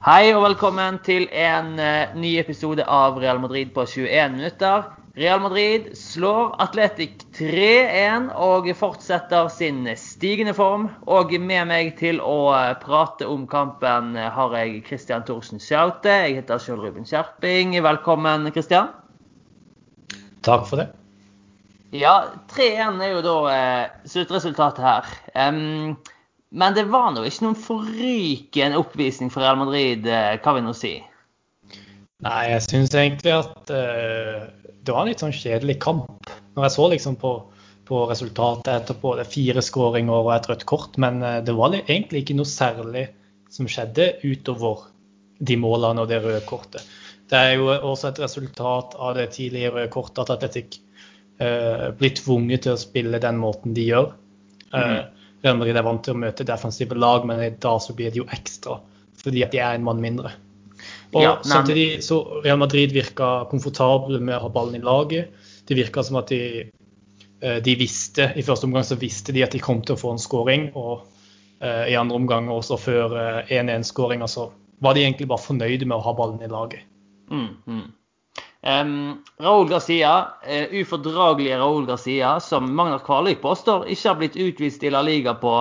Hei og velkommen til en eh, ny episode av Real Madrid på 21 minutter. Real Madrid slår Atletic 3-1 og fortsetter sin stigende form. Og med meg til å eh, prate om kampen har jeg Christian Thorsen Sjaute. Jeg heter Sjøl Ruben Skjerping. Velkommen, Christian. Takk for det. Ja, 3-1 er jo da eh, sluttresultatet her. Em, men det var nå ikke noen forrykende oppvisning for Real Madrid, eh, hva vil nå si? Nei, jeg syns egentlig at uh, det var en litt sånn kjedelig kamp. Når jeg så liksom på, på resultatet etterpå, det er fire skåringer og et rødt kort, men uh, det var egentlig ikke noe særlig som skjedde utover de målene og det røde kortet. Det er jo også et resultat av det tidlige røde kortet at Atletic uh, blir tvunget til å spille den måten de gjør. Eh, Real Madrid er vant til å møte defensive lag, men i dag så blir det jo ekstra fordi at de er en mann mindre. Og Ja, Samtidig så Real Madrid virka komfortable med å ha ballen i laget. Det virka som at de, eh, de visste I første omgang så visste de at de kom til å få en skåring. Og eh, i andre omgang, også før eh, 1-1-skåringa, så var de egentlig bare fornøyde med å ha ballen i laget. Mm, mm. Em, Raúl Garcia, uh, ufordragelige Raúl Garcia, som Magnar Kvalvik påstår ikke har blitt utvist i La Liga på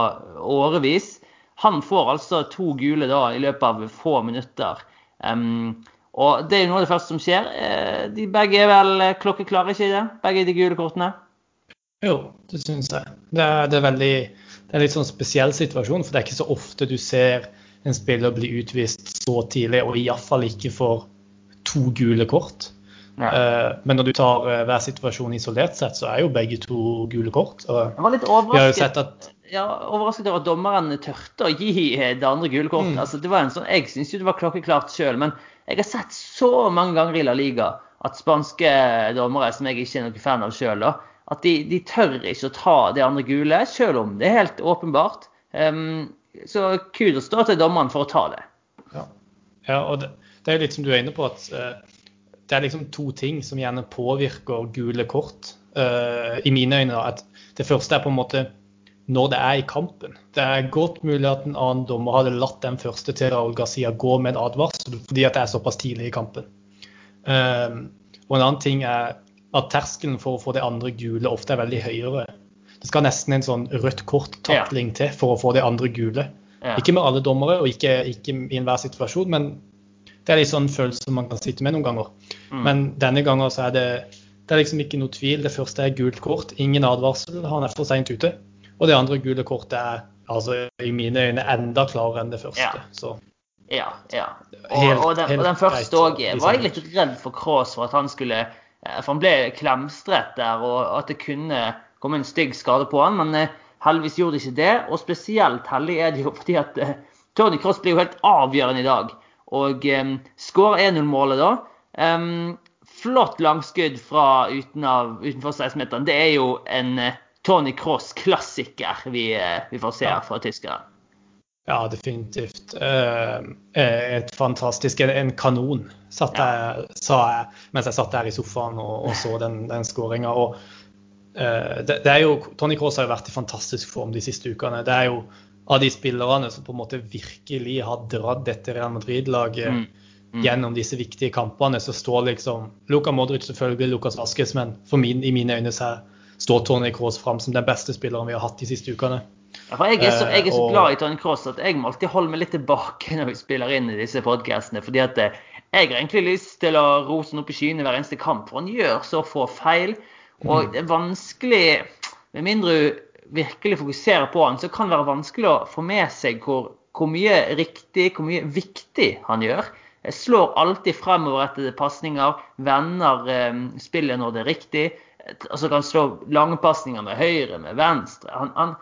årevis. Han får altså to gule da i løpet av få minutter. Um, og det er jo noe av det første som skjer. Uh, de begge er vel eh, klokkeklare, ikke det? Begge de gule kortene? Jo, det syns jeg. Det er, det er veldig det er en litt sånn spesiell situasjon, for det er ikke så ofte du ser en spiller bli utvist så tidlig, og iallfall ikke for to gule kort. Ja. Eh, Men når du tar eh, hver situasjon isolert sett, så er jo begge to gule kort. Og Jeg var litt overrasket. sett at ja, overrasket over at dommeren tørte å gi det andre gule kortet. Mm. Altså, det var en sånn, jeg syns jo det var klokkeklart sjøl, men jeg har sett så mange ganger i La Liga at spanske dommere, som jeg ikke er noen fan av sjøl, at de, de tør ikke å ta det andre gule, sjøl om det er helt åpenbart. Um, så kudos da til dommeren for å ta det. Ja, ja og det, det er jo litt som du er inne på, at eh, det er liksom to ting som gjerne påvirker gule kort. uh, I mine øyne, da, at det første er på en måte når det er i kampen. Det er godt mulig at en annen dommer hadde latt den første til Raúl Gazia gå med en advarsel, fordi at det er såpass tidlig i kampen. Uh, og en annen ting er at terskelen for å få det andre gule ofte er veldig høyere. Det skal nesten en sånn rødt kort-takling til for å få det andre gule. Ja. Ikke med alle dommere, og ikke, ikke i enhver situasjon, men det er litt sånn følelse man kan sitte med noen ganger. Mm. Men denne gangen så er det, det er liksom ikke noe tvil. Det første er gult kort, ingen advarsel, han er for seint ute. Og det andre gule kortet er altså i mine øyne enda klarere enn det første. Ja. Så Ja, ja. Og, Helt- og, den, og den første òg var jeg litt redd for Kroos for at han skulle eh, For han ble klemstret der, og at det kunne komme en stygg skade på han, men eh, heldigvis gjorde det ikke det. Og spesielt heldig er det jo fordi at eh, Tony Cross blir jo helt avgjørende i dag. Og um, skårer 1-0-målet da. Um, flott langskudd fra uten av, utenfor 16-meteren. Det er jo en uh, Tony Cross-klassiker vi, uh, vi får se her fra tyskere. ja, definitivt. Uh, et fantastisk En, en kanon, satt jeg, sa jeg mens jeg satt der i sofaen og, og så den, den skåringa. Eh, det, det er jo Tony Cross har jo vært i fantastisk form de siste ukene. Det er jo av de spillerne som på en måte virkelig har dratt dette Real Madrid-laget Mm. Mm. gjennom disse viktige kampene, så står liksom Luka Modric selvfølgelig, Lukas Vaskes, men for min, i mine øyne så står Tony Cross fram som den beste spilleren vi har hatt de siste ukene. Ja, jeg er så, jeg er så Eh, glad i Tony Cross at jeg må alltid holde meg litt tilbake når vi spiller inn i disse podkastene. fordi at eh, jeg har egentlig lyst til å rose opp i skyene hver eneste kamp. For han gjør så få feil. Og det er vanskelig Med mindre du virkelig fokuserer på han, så kan det være vanskelig å få med seg hvor, hvor mye riktig, hvor mye viktig han gjør. Jeg slår alltid fremoverrettede pasninger, vender eh, spillet når det er riktig. Altså kan slå lange pasninger med høyre, med venstre. Han, han,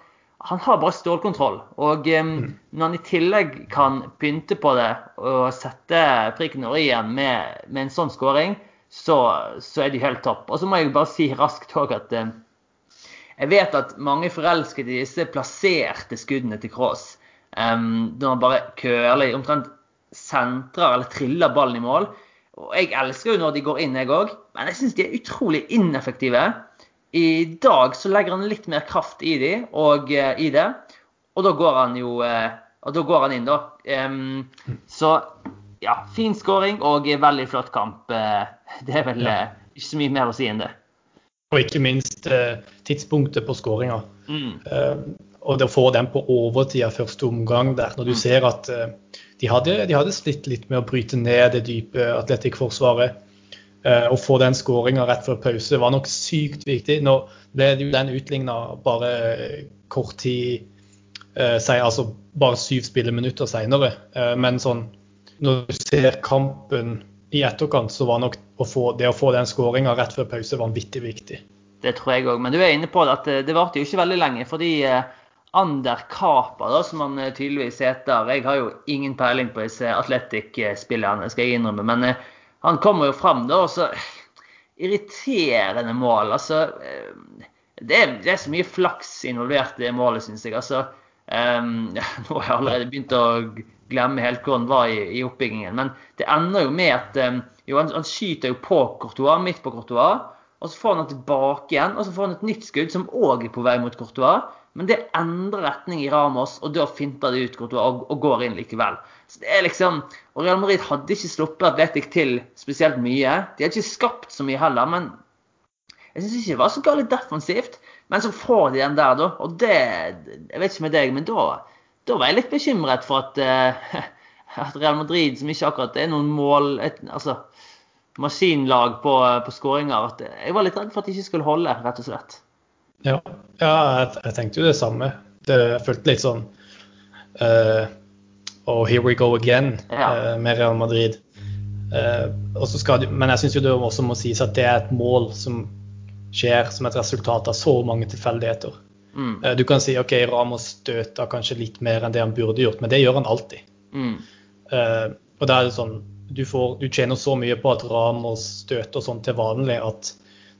han har bare stålkontroll. Og eh, når han i tillegg kan pynte på det og sette prikken over i-en med, med en sånn skåring, så, så er det jo helt topp. Og så må jeg bare si raskt òg at eh, jeg vet at mange forelsket i disse plasserte skuddene til Cross. Um, når han bare curler, omtrent sentrer eller triller ballen i mål. Og Jeg elsker jo når de går inn, jeg òg, men jeg syns de er utrolig ineffektive. I dag så legger han litt mer kraft i, de, og, uh, i det, og da går han jo uh, og da går han inn, da. Um, så ja, fin skåring og veldig flott kamp. Det er vel ikke så mye mer å si enn det. Og ikke minst eh, tidspunktet på skåringa. Mm. Eh, og det å få den på overtid av første omgang der, når du Mm. ser at eh, de, hadde, de hadde slitt litt med å bryte ned det dype atletikkforsvaret. Eh, å få den skåringa rett før pause var nok sykt viktig. Nå ble det jo den utligna bare kort tid eh, sei- altså bare syv spilleminutter seinere. Eh, men sånn når du ser kampen i etterkant, så var nok å få, det å få den skåringa rett før pause vanvittig viktig. Det tror jeg òg. Men du er inne på at eh, det varte jo ikke veldig lenge. Fordi eh, Ander Kapa, da, som han eh, tydeligvis heter Jeg har jo ingen peiling på disse Atletic-spillerne, skal jeg innrømme. Men han kommer jo fram da, og så Irriterende mål. Altså det er, det er så mye flaks involvert i målet, syns jeg. Altså, um, nå har jeg allerede begynt å glemme helt hvor han var i, i oppbyggingen. Men det ender jo med at eh, jo, han, han skyter jo på Courtois, midt på Courtois. Og så får han den tilbake igjen, og så får han et nytt skudd som òg er på vei mot Courtois. Men det endrer retning i Ramos, og da finter det ut Courtois og, og går inn likevel. Så det er liksom, og Real Madrid hadde ikke sluppet Atletic til spesielt mye. De hadde ikke skapt så mye heller, men jeg syns ikke det var så galt defensivt. Men så får de den der, da. Og det Jeg vet ikke med deg, men da, da var jeg litt bekymret for at, eh, at Real Madrid, som ikke akkurat er noen mål et, altså, maskinlag på, på skåringer, at jeg var litt redd for at de ikke skulle holde, rett og slett. Ja, ja jeg, jeg tenkte jo det samme. Det, jeg følte litt sånn uh, Oh, here we go again Ja. uh, med Real Madrid. Uh, skal men jeg syns det også må sies at det er et mål som skjer som et resultat av så mange tilfeldigheter. Mm, Eh, du kan si OK, Ramos støter kanskje litt mer enn det han burde gjort, men det gjør han alltid. mm, Uh, og da er det sånn du, får, du tjener så mye på at Ramos støter sånn til vanlig at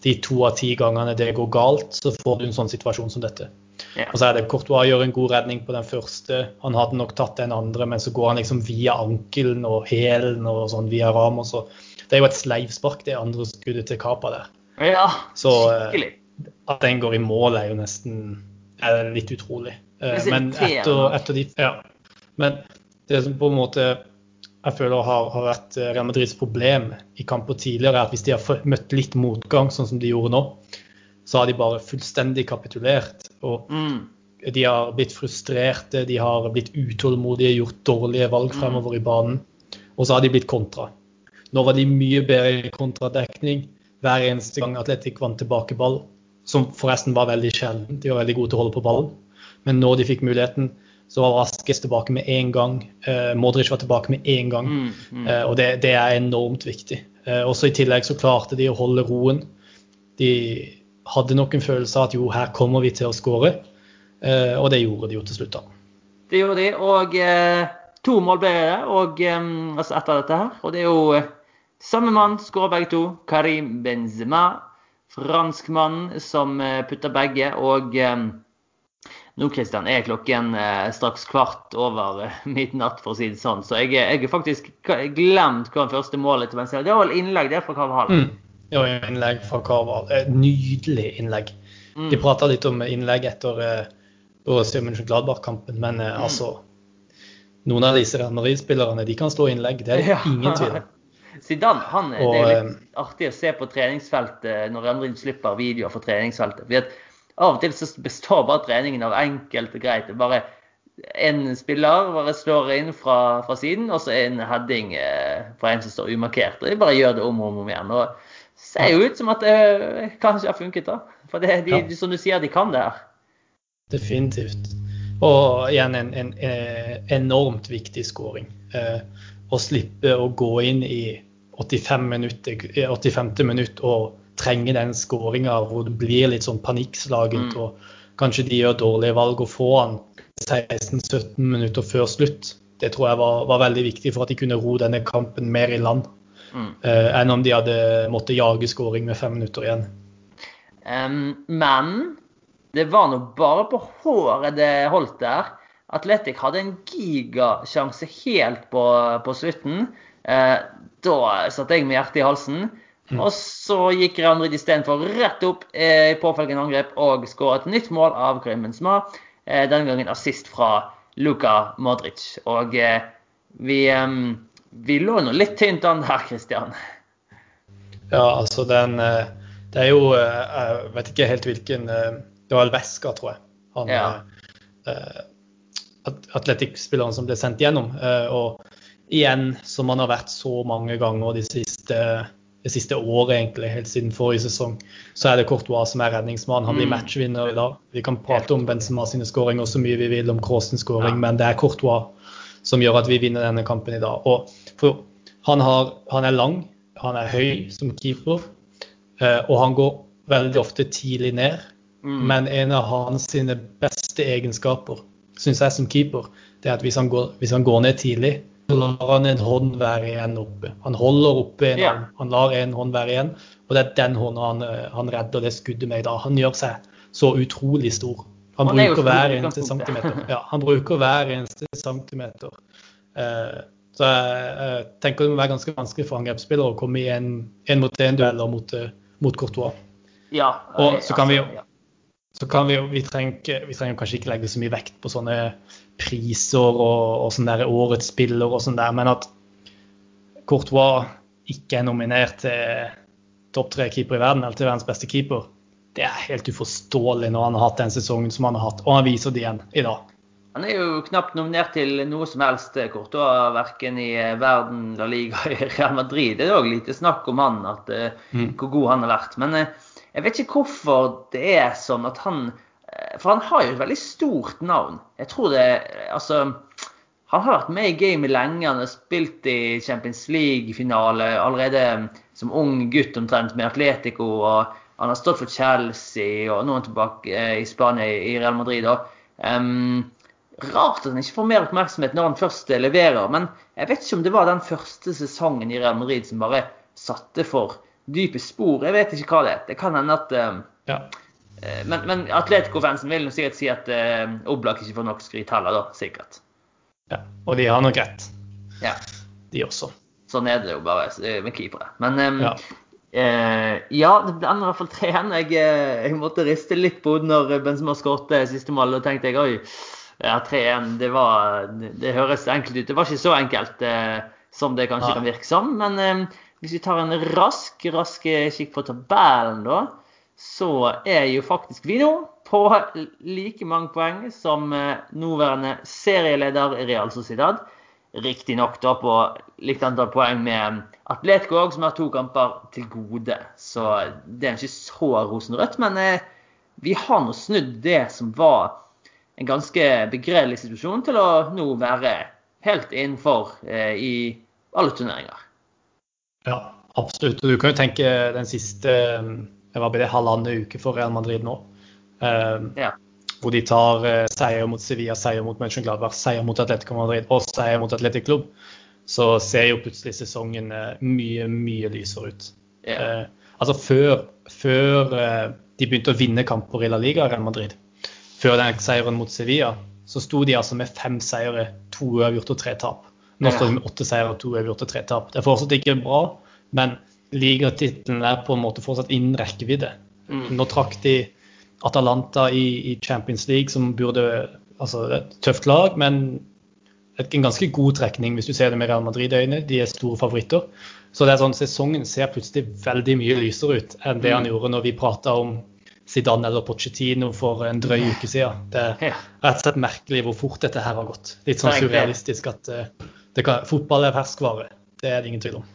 de to av ti gangene det går galt, så får du en sånn situasjon som dette. Yeah. Og så er det Courtois gjør en god redning på den første. Han hadde nok tatt den andre, men så går han liksom via ankelen og hælen og sånn via Ramos. Og det er jo et sleivspark, det andre skuddet til Kapa der. ja Så, eh, skikkelig. At den går i mål er jo nesten er litt utrolig. Eh, Men etter, etter de Ja. Men det som på en måte jeg føler har, har vært Real Madrids problem i kamper tidligere, er at hvis de har møtt litt motgang, sånn som de gjorde nå, så har de bare fullstendig kapitulert. Og Mm, de har blitt frustrerte, de har blitt utålmodige, gjort dårlige valg fremover i banen. Og så har de blitt kontra. Nå var de mye bedre i kontradekning hver eneste gang Atletic vant tilbake ball, som forresten var veldig sjelden. De var veldig gode til å holde på ballen. Men når de fikk muligheten, så var Vasques tilbake med én gang. Eh, Modric var tilbake med én gang. mm, mm. Eh, og det, det er enormt viktig. Eh, også i tillegg så klarte de å holde roen. De hadde nok en følelse av at jo, her kommer vi til å skåre. Eh, og det gjorde de jo til slutt, da. Det gjorde de. Og eh, to mål ble det og, eh, altså etter dette her. Og det er jo samme mann skårer begge to. Karim Benzema. Franskmann som eh, putter begge. Og eh, nå Christian, er klokken eh, straks kvart over midnatt, for å si det sånn. Så jeg, jeg har faktisk glemt hva det første målet til Benzema Det var vel innlegg der fra Carvahall. Mm. Ja, innlegg fra Carval. Nydelig innlegg. Mm. De prata litt om innlegg etter Borussia München-Gladbach-kampen, men mm. altså Noen av disse Real Madrid-spillerne de kan slå innlegg, det er ingen tvil om. Zidane han, det er Og, eh, litt artig å se på treningsfeltet når andre slipper videoer fra treningsfeltet. Fordi Av og til så består bare treningen av enkelt og greit. Bare en spiller bare slår inn fra, fra siden, og så en heading eh, fra en som står umarkert. og De bare gjør det om og om igjen. og ser jo ut som at det kanskje har funket. da. For det, de, Ja. som du sier, de kan det her. Definitivt. Og igjen en, en, en enormt viktig scoring. Eh, å slippe å gå inn i 85 minutter, eh, 85. minutt og trenge den skåringa hvor det blir litt sånn panikkslagent, Mm. og kanskje de gjør dårlige valg og får han 16-17 minutter før slutt. Det tror jeg var, var veldig viktig for at de kunne ro denne kampen mer i land Mm. eh, enn om de hadde måttet jage skåring med fem minutter igjen. Um, men det var nå bare på håret det holdt der. Atletic hadde en gigasjanse helt på, på slutten. Eh, da satte jeg med hjertet i halsen. Og så gikk Real Madrid istedenfor rett opp eh, i påfølgende angrep og skåret et nytt mål av Karim Benzema. Eh, denne gangen assist fra Luka Modric. Og vi, vi lå nå litt tynt an her, Christian. Ja, altså den Det er jo Jeg vet ikke helt hvilken Det var Alveska, tror jeg. Han, ja. Atletikkspilleren som ble sendt gjennom. Og igjen, som han har vært så mange ganger de siste det siste året, egentlig, helt siden forrige sesong, så er det Courtois som er redningsmann. Han blir mm. matchvinner i dag. Vi kan prate om Benzema sine skåringer så mye vi vil om Crossens skåring, ja. men det er Courtois som gjør at vi vinner denne kampen i dag. Og for han, har, han er lang, han er høy som keeper, eh, og han går veldig ofte tidlig ned. Mm. Men en av hans sine beste egenskaper, syns jeg som keeper, det er at hvis han går, hvis han går ned tidlig, så lar han en hånd være igjen oppe. Han holder oppe en ja. hånd, han lar en hånd være igjen. Og det er den hånda han, eh, han redder det skuddet med i dag. Han gjør seg så utrolig stor. Han, han bruker hver eneste centimeter. Ja, han bruker hver eneste centimeter. Uh, så jeg, jeg, tenker det må være ganske vanskelig for angrepsspillere å komme i en, en mot eh, mot Courtois. Ja, og så kan vi jo vi vi trenger, vi trenger kanskje ikke legge så mye vekt på sånne priser og, og sånn der årets spiller og sånn der, men at Courtois ikke er nominert til topp tre keeper i verden, eller til verdens beste keeper, det er helt uforståelig når han har hatt den sesongen som han har hatt, og han viser det igjen i dag. Han er jo knapt nominert til noe som helst, Courtois, verken i verden, La Liga eller Real Madrid. Det er òg lite snakk om han, at, eh, mm. hvor god han har vært. Men eh, jeg vet ikke hvorfor det er sånn at han eh, For han har jo et veldig stort navn. Jeg tror det Altså han har vært med i gamet lenge. Han har spilt i Champions League-finale allerede som ung gutt omtrent med Atletico. og Han har stått for Chelsea og nå er han tilbake eh, i Spania, i Real Madrid. Um, rart at han ikke får mer oppmerksomhet når han først leverer. Men jeg vet ikke om det var den første sesongen i Real Madrid som bare satte for dype spor. Jeg vet ikke hva det er. Det kan hende at um, ja. Uh, Men, men Atletico-fansen vil sikkert si at uh, Oblak ikke får nok skryt heller, da. Sikkert. Ja, og de har nok rett, ja. de også. Sånn er det jo bare med keepere. Men ja. ja. det ble i hvert fall 3-1. Jeg, jeg, måtte riste litt på hodet når Benzema skåret siste mål. Og tenkte jeg oi, ja, 3-1, det, det, høres enkelt ut. Det var ikke så enkelt som det kanskje kan virke som. Men hvis vi tar en rask, rask kikk på tabellen, da, så er jo faktisk vi nå på like mange poeng som eh, nåværende serieleder Real Sociedad. Riktignok på likt antall poeng med Atletico òg, som har to kamper til gode. Så det er ikke så rosenrødt. Men eh, vi har nå snudd det som var en ganske begredelig situasjon, til å nå være helt innenfor eh, i alle turneringer. Ja, absolutt. Du kan jo tenke den siste det var det halvannen uke for Real Madrid nå. Um, ja. Hvor de tar uh, seier mot Sevilla, seier mot Mönchengladbach, seier mot Atletico Madrid og seier mot Atletic Club. Så ser jo plutselig sesongen uh, mye, mye lysere ut. Ja. Uh, altså før, før de begynte å vinne kamper i La Liga, Real Madrid, før den seieren mot Sevilla, så sto de altså med fem seire, to uavgjort og tre tap. Nå står de med åtte seire to uavgjort og tre tap. Det er fortsatt ikke bra, men ligatittelen er på en måte fortsatt innen rekkevidde. Mm. Nå trakk de Atalanta i, i, Champions League, som burde Altså et tøft lag, men en ganske god trekning hvis du ser det med Real Madrid-øyne. De er store favoritter. Så det er sånn, sesongen ser plutselig veldig mye lysere ut enn det han mm. gjorde når vi prata om Zidane eller Pochettino for en drøy uke siden. Det er rett og slett merkelig hvor fort dette her har gått. Litt sånn surrealistisk at uh, kan, fotball er ferskvare. Det er det ingen tvil om.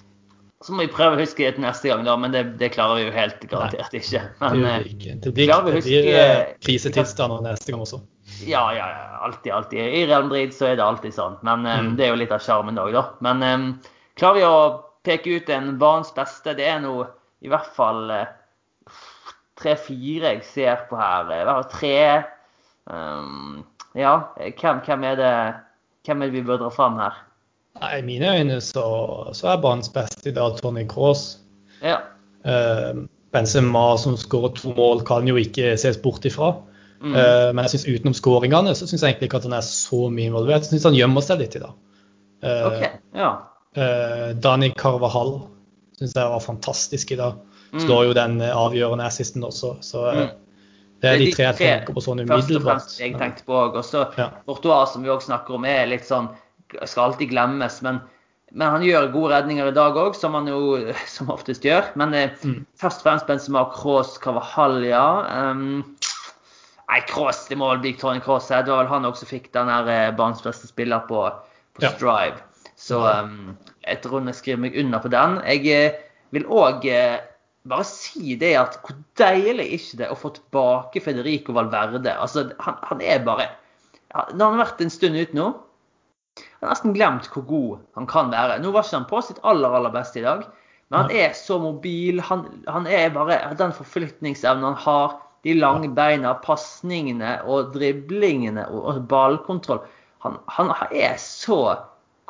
Så må vi prøve å huske det til neste gang, da, men det, det klarer vi jo helt garantert ikke. Men, det, eh, ikke. det blir, det blir eh, krisetilstander neste gang også. Ja, ja, alltid, alltid. I Real Madrid så er det alltid sånn. Men um, mm. det er jo litt av sjarmen òg, da. Men um, klarer vi å peke ut en banens beste? Det er nå i hvert fall tre-fire jeg ser på her. I hvert fall tre. Um, ja, hvem, hvem, er det, hvem er det vi bør dra fram her? Nei, I mine øyne så, så er banens beste i dag Tony Cross. Ja. Uh, Benzema som skårer to mål, kan jo ikke ses bort ifra. Mm. Uh, men jeg synes utenom skåringene så syns jeg egentlig ikke at han er så mye involvert. Jeg syns han gjemmer seg litt i dag. Uh, okay. ja. Dani Carvahall syns jeg var fantastisk i dag. Mm. Slår jo den avgjørende assisten også. Så mm. det er de tre jeg tenker på sånn umiddelbart. Først og fremst jeg tenkte på òg. Og så ja. Courtois, som vi òg snakker om, er litt sånn skal alltid glemmes. Men men han gjør gode redninger i dag òg, som han jo som oftest gjør. Men eh, Mm. først og fremst Benzema, Kroos, Carvajal. Um, nei, Kroos, det må vel bli Tony Kroos. Det var vel han også fikk den her eh, banens beste spiller på, på Ja. Strive. Så um, jeg tror jeg skriver meg under på den. Jeg eh, vil òg bare si det at hvor deilig er ikke det å få tilbake Federico Valverde. Altså, han, han er bare Når han har vært en stund ute nå, jeg har nesten glemt hvor god han kan være. Nå var ikke han på sitt aller aller beste i dag, men han er så mobil. Han, han er bare Den forflytningsevnen han har, de lange beina, pasningene og driblingene og, og ballkontroll. Han, han er så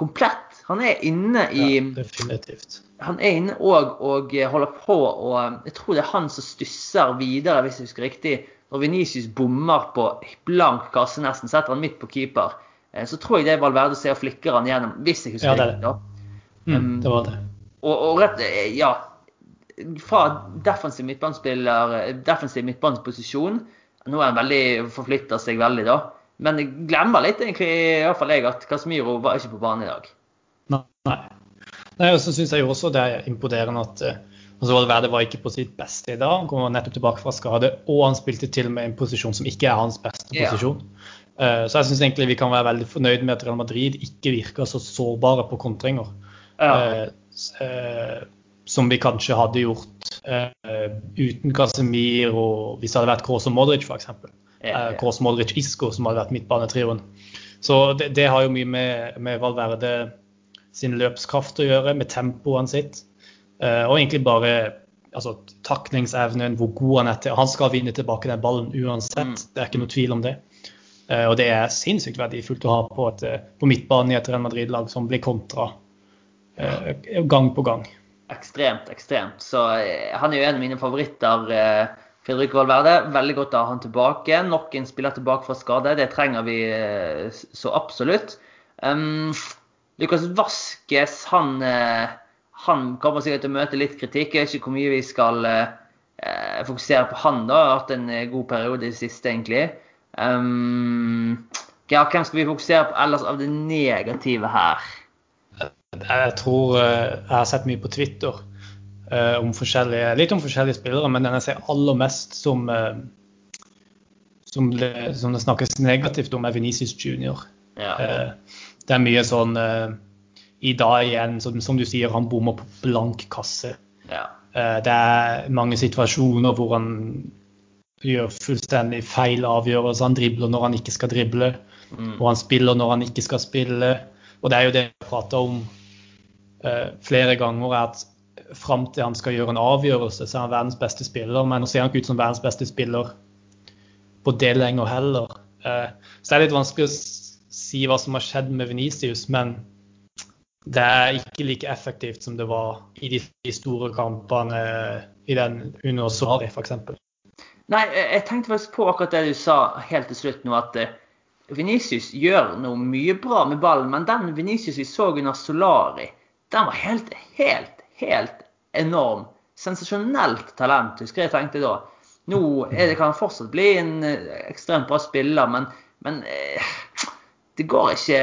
komplett. Han er inne i Ja, definitivt. han er inne og, og holder på og Jeg tror det er han som stusser videre, hvis jeg husker riktig. Når Venicius bommer på blank kasse nesten, setter han midt på keeper. Eh, Så tror jeg det er Valverde ser og flikker han gjennom, hvis jeg husker Ja, det da. Mm, Um, det var det. Og, og rett, eh, ja Fra defensiv midtbanespiller, eh, defensiv midtbaneposisjon Nå er han veldig, forflytter seg veldig, da. Men jeg glemmer litt, egentlig, i hvert fall jeg, at Casemiro var ikke på banen i dag. Nei. Nei, og så syns jeg jo også det er imponerende at altså Valverde var ikke på sitt beste i dag. Han kom nettopp tilbake fra skade, og han spilte til med en posisjon som ikke er hans beste posisjon. Eh, Så jeg syns egentlig vi kan være veldig fornøyd med at Real Madrid ikke virker så sårbare på kontringer. Ja. eh, eh, som vi kanskje hadde gjort eh, uten Casemiro hvis det hadde vært Kroos og Modric f.eks. Ja, Eh, ja. Kroos, Modric, Isco som hadde vært midtbanetrioen. Så det, det har jo mye med, med Valverde sin løpskraft å gjøre, med tempoet sitt. eh, og egentlig bare altså, taklingsevnen, hvor god han er til Han skal vinne tilbake den ballen uansett, Mm. det er ikke noe tvil om det. Eh, og det er sinnssykt verdifullt å ha på, et, eh, på midtbanen i et Real Madrid-lag som blir kontra eh, gang på gang. Ekstremt, ekstremt. Så han er jo en av mine favoritter. Fredrik Valverde. Veldig godt å ha han tilbake. Nok en spiller tilbake fra skade. Det trenger vi så absolutt. Um, Lukas Vaskes, han, han kommer sikkert til å møte litt kritikk. Jeg vet ikke hvor mye vi skal eh, fokusere på han. da. Har hatt en god periode i det siste, egentlig. Um, ja, hvem skal vi fokusere på ellers av det negative her? Jeg tror eh, jeg har sett mye på Twitter eh, om forskjellige, litt om forskjellige spillere, men den jeg ser aller mest som, eh, som, det, som det snakkes negativt om, er Venicius Junior. Ja. Det er mye sånn I dag igjen, som, som du sier, han bommer på blank kasse. ja. Det er mange situasjoner hvor han gjør fullstendig feil avgjørelser. Han dribler når han ikke skal drible, Mm. og han spiller når han ikke skal spille. Og det er jo det jeg prater om eh, flere ganger, er at fram til han skal gjøre en avgjørelse, så er han verdens beste spiller. Men nå ser han ikke ut som verdens beste spiller på det lenger heller. Eh, så det er litt vanskelig å si hva som har skjedd med Venicius, men det er ikke like effektivt som det var i de, store kampene i den under Sari, f.eks. Nei, jeg tenkte faktisk på akkurat det du sa helt til slutt nå, at eh, Venicius gjør noe mye bra med ballen, men den Venicius vi så under Solari, den var helt, helt, helt enorm. Sensasjonelt talent, husker jeg tenkte da. Nå det, kan han fortsatt bli en eh, ekstremt bra spiller, men, men eh, det går ikke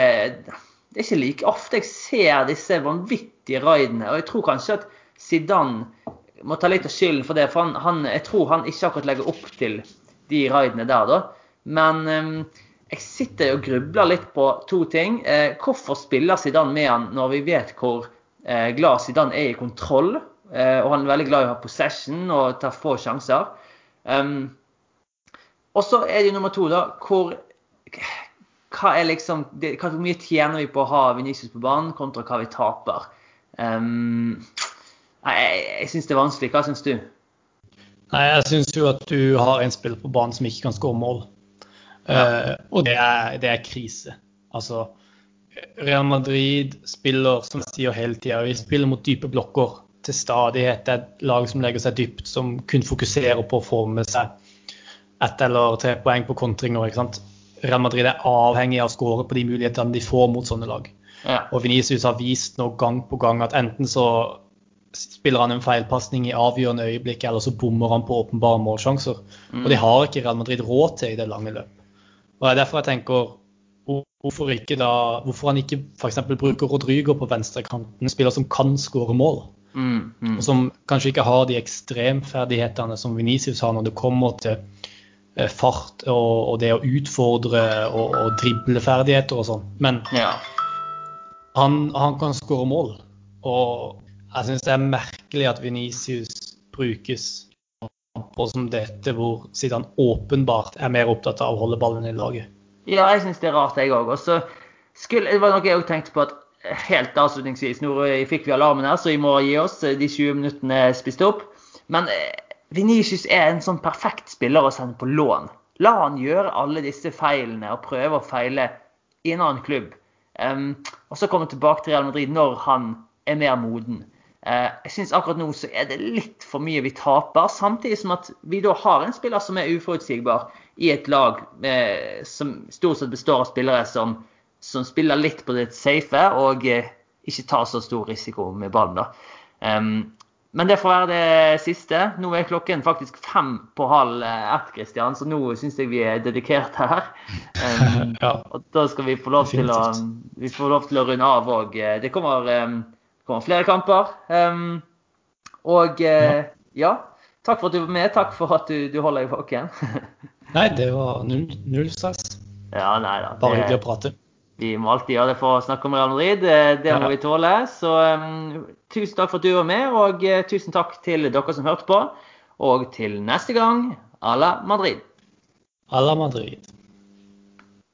Det er ikke like ofte jeg ser disse vanvittige raidene. Og jeg tror kanskje at Zidane må ta litt av skylden for det. For han, han, jeg tror han ikke akkurat legger opp til de raidene der, da. Men eh, jeg sitter og grubler litt på to ting. Eh, hvorfor spiller Zidane med han når vi vet hvor eh, glad Zidane er i kontroll? Og han er veldig glad i å ha possession og ta få sjanser. Um, og så er det nummer to, da. Hvor hva er liksom, Hvor mye tjener vi på å ha Venicius på banen kontra hva vi taper? Um, nei, jeg, jeg syns det er vanskelig. Hva syns du? Nei, jeg syns jo at du har en spiller på banen som ikke kan skåre mål. Eh, og det er, det er krise. Altså, Real Madrid spiller, som jeg sier hele tida, vi spiller mot dype blokker til stadighet. Det er et lag som legger seg dypt, som kun fokuserer på å få med seg ett eller tre poeng på kontringer. ikke sant? Real Madrid er avhengig av å skåre på de mulighetene de får mot sånne lag. Ja. Og Venezia har vist nå gang på gang at enten så spiller han en feilpasning i avgjørende øyeblikk, eller så bommer han på åpenbare målsjanser. Og det har ikke Real Madrid råd til i det lange løp. Og det er derfor jeg tenker hvorfor, ikke da, hvorfor han ikke f.eks. bruker Rodrygo på venstrekanten, en spiller som kan skåre mål. Mm, mm. Og som kanskje ikke har de ekstremferdighetene som Venicius har når det kommer til eh, fart og, og det å utfordre og, og dribleferdigheter og sånn. Men Ja. han, han kan skåre mål. Og jeg syns det er merkelig at Venicius brukes på som dette, hvor siden han åpenbart er mer opptatt av å holde ballen i laget. Ja, jeg syns det er rart, jeg òg. Det var noe jeg òg tenkte på at helt avslutningsvis Nå fikk vi alarmen her, så vi må gi oss. De 20 minuttene er spist opp. Men eh, Venicius er en sånn perfekt spiller å sende på lån. La han gjøre alle disse feilene og prøve å feile i en annen klubb. Um, og så komme tilbake til Real Madrid når han er mer moden. Eh, jeg syns akkurat nå så er det litt for mye vi taper, samtidig som at vi da har en spiller som er uforutsigbar i et lag eh, som stort sett består av spillere som, som spiller litt på det safe og eh, ikke tar så stor risiko med ballen. da. Um, men det får være det siste. Nå er klokken faktisk fem på halv eh, ett, Christian, så nå syns jeg vi er dedikert her. Um, Ja. og da skal vi få lov til å, vi får lov til å runde av òg. Det kommer, um, kommer flere kamper. Um, og eh, ja, takk for at du var med. Takk for at du, du holder deg våken. Nei, det var null, null stress. ja, nei da. Bare hyggelig å prate. vi må alltid gjøre det for å snakke om Real Madrid. Det, det må Ja. vi tåle. Så um, tusen takk for at du var med, og uh, tusen takk til dere som hørte på. Og til neste gang, à la Madrid. À la Madrid.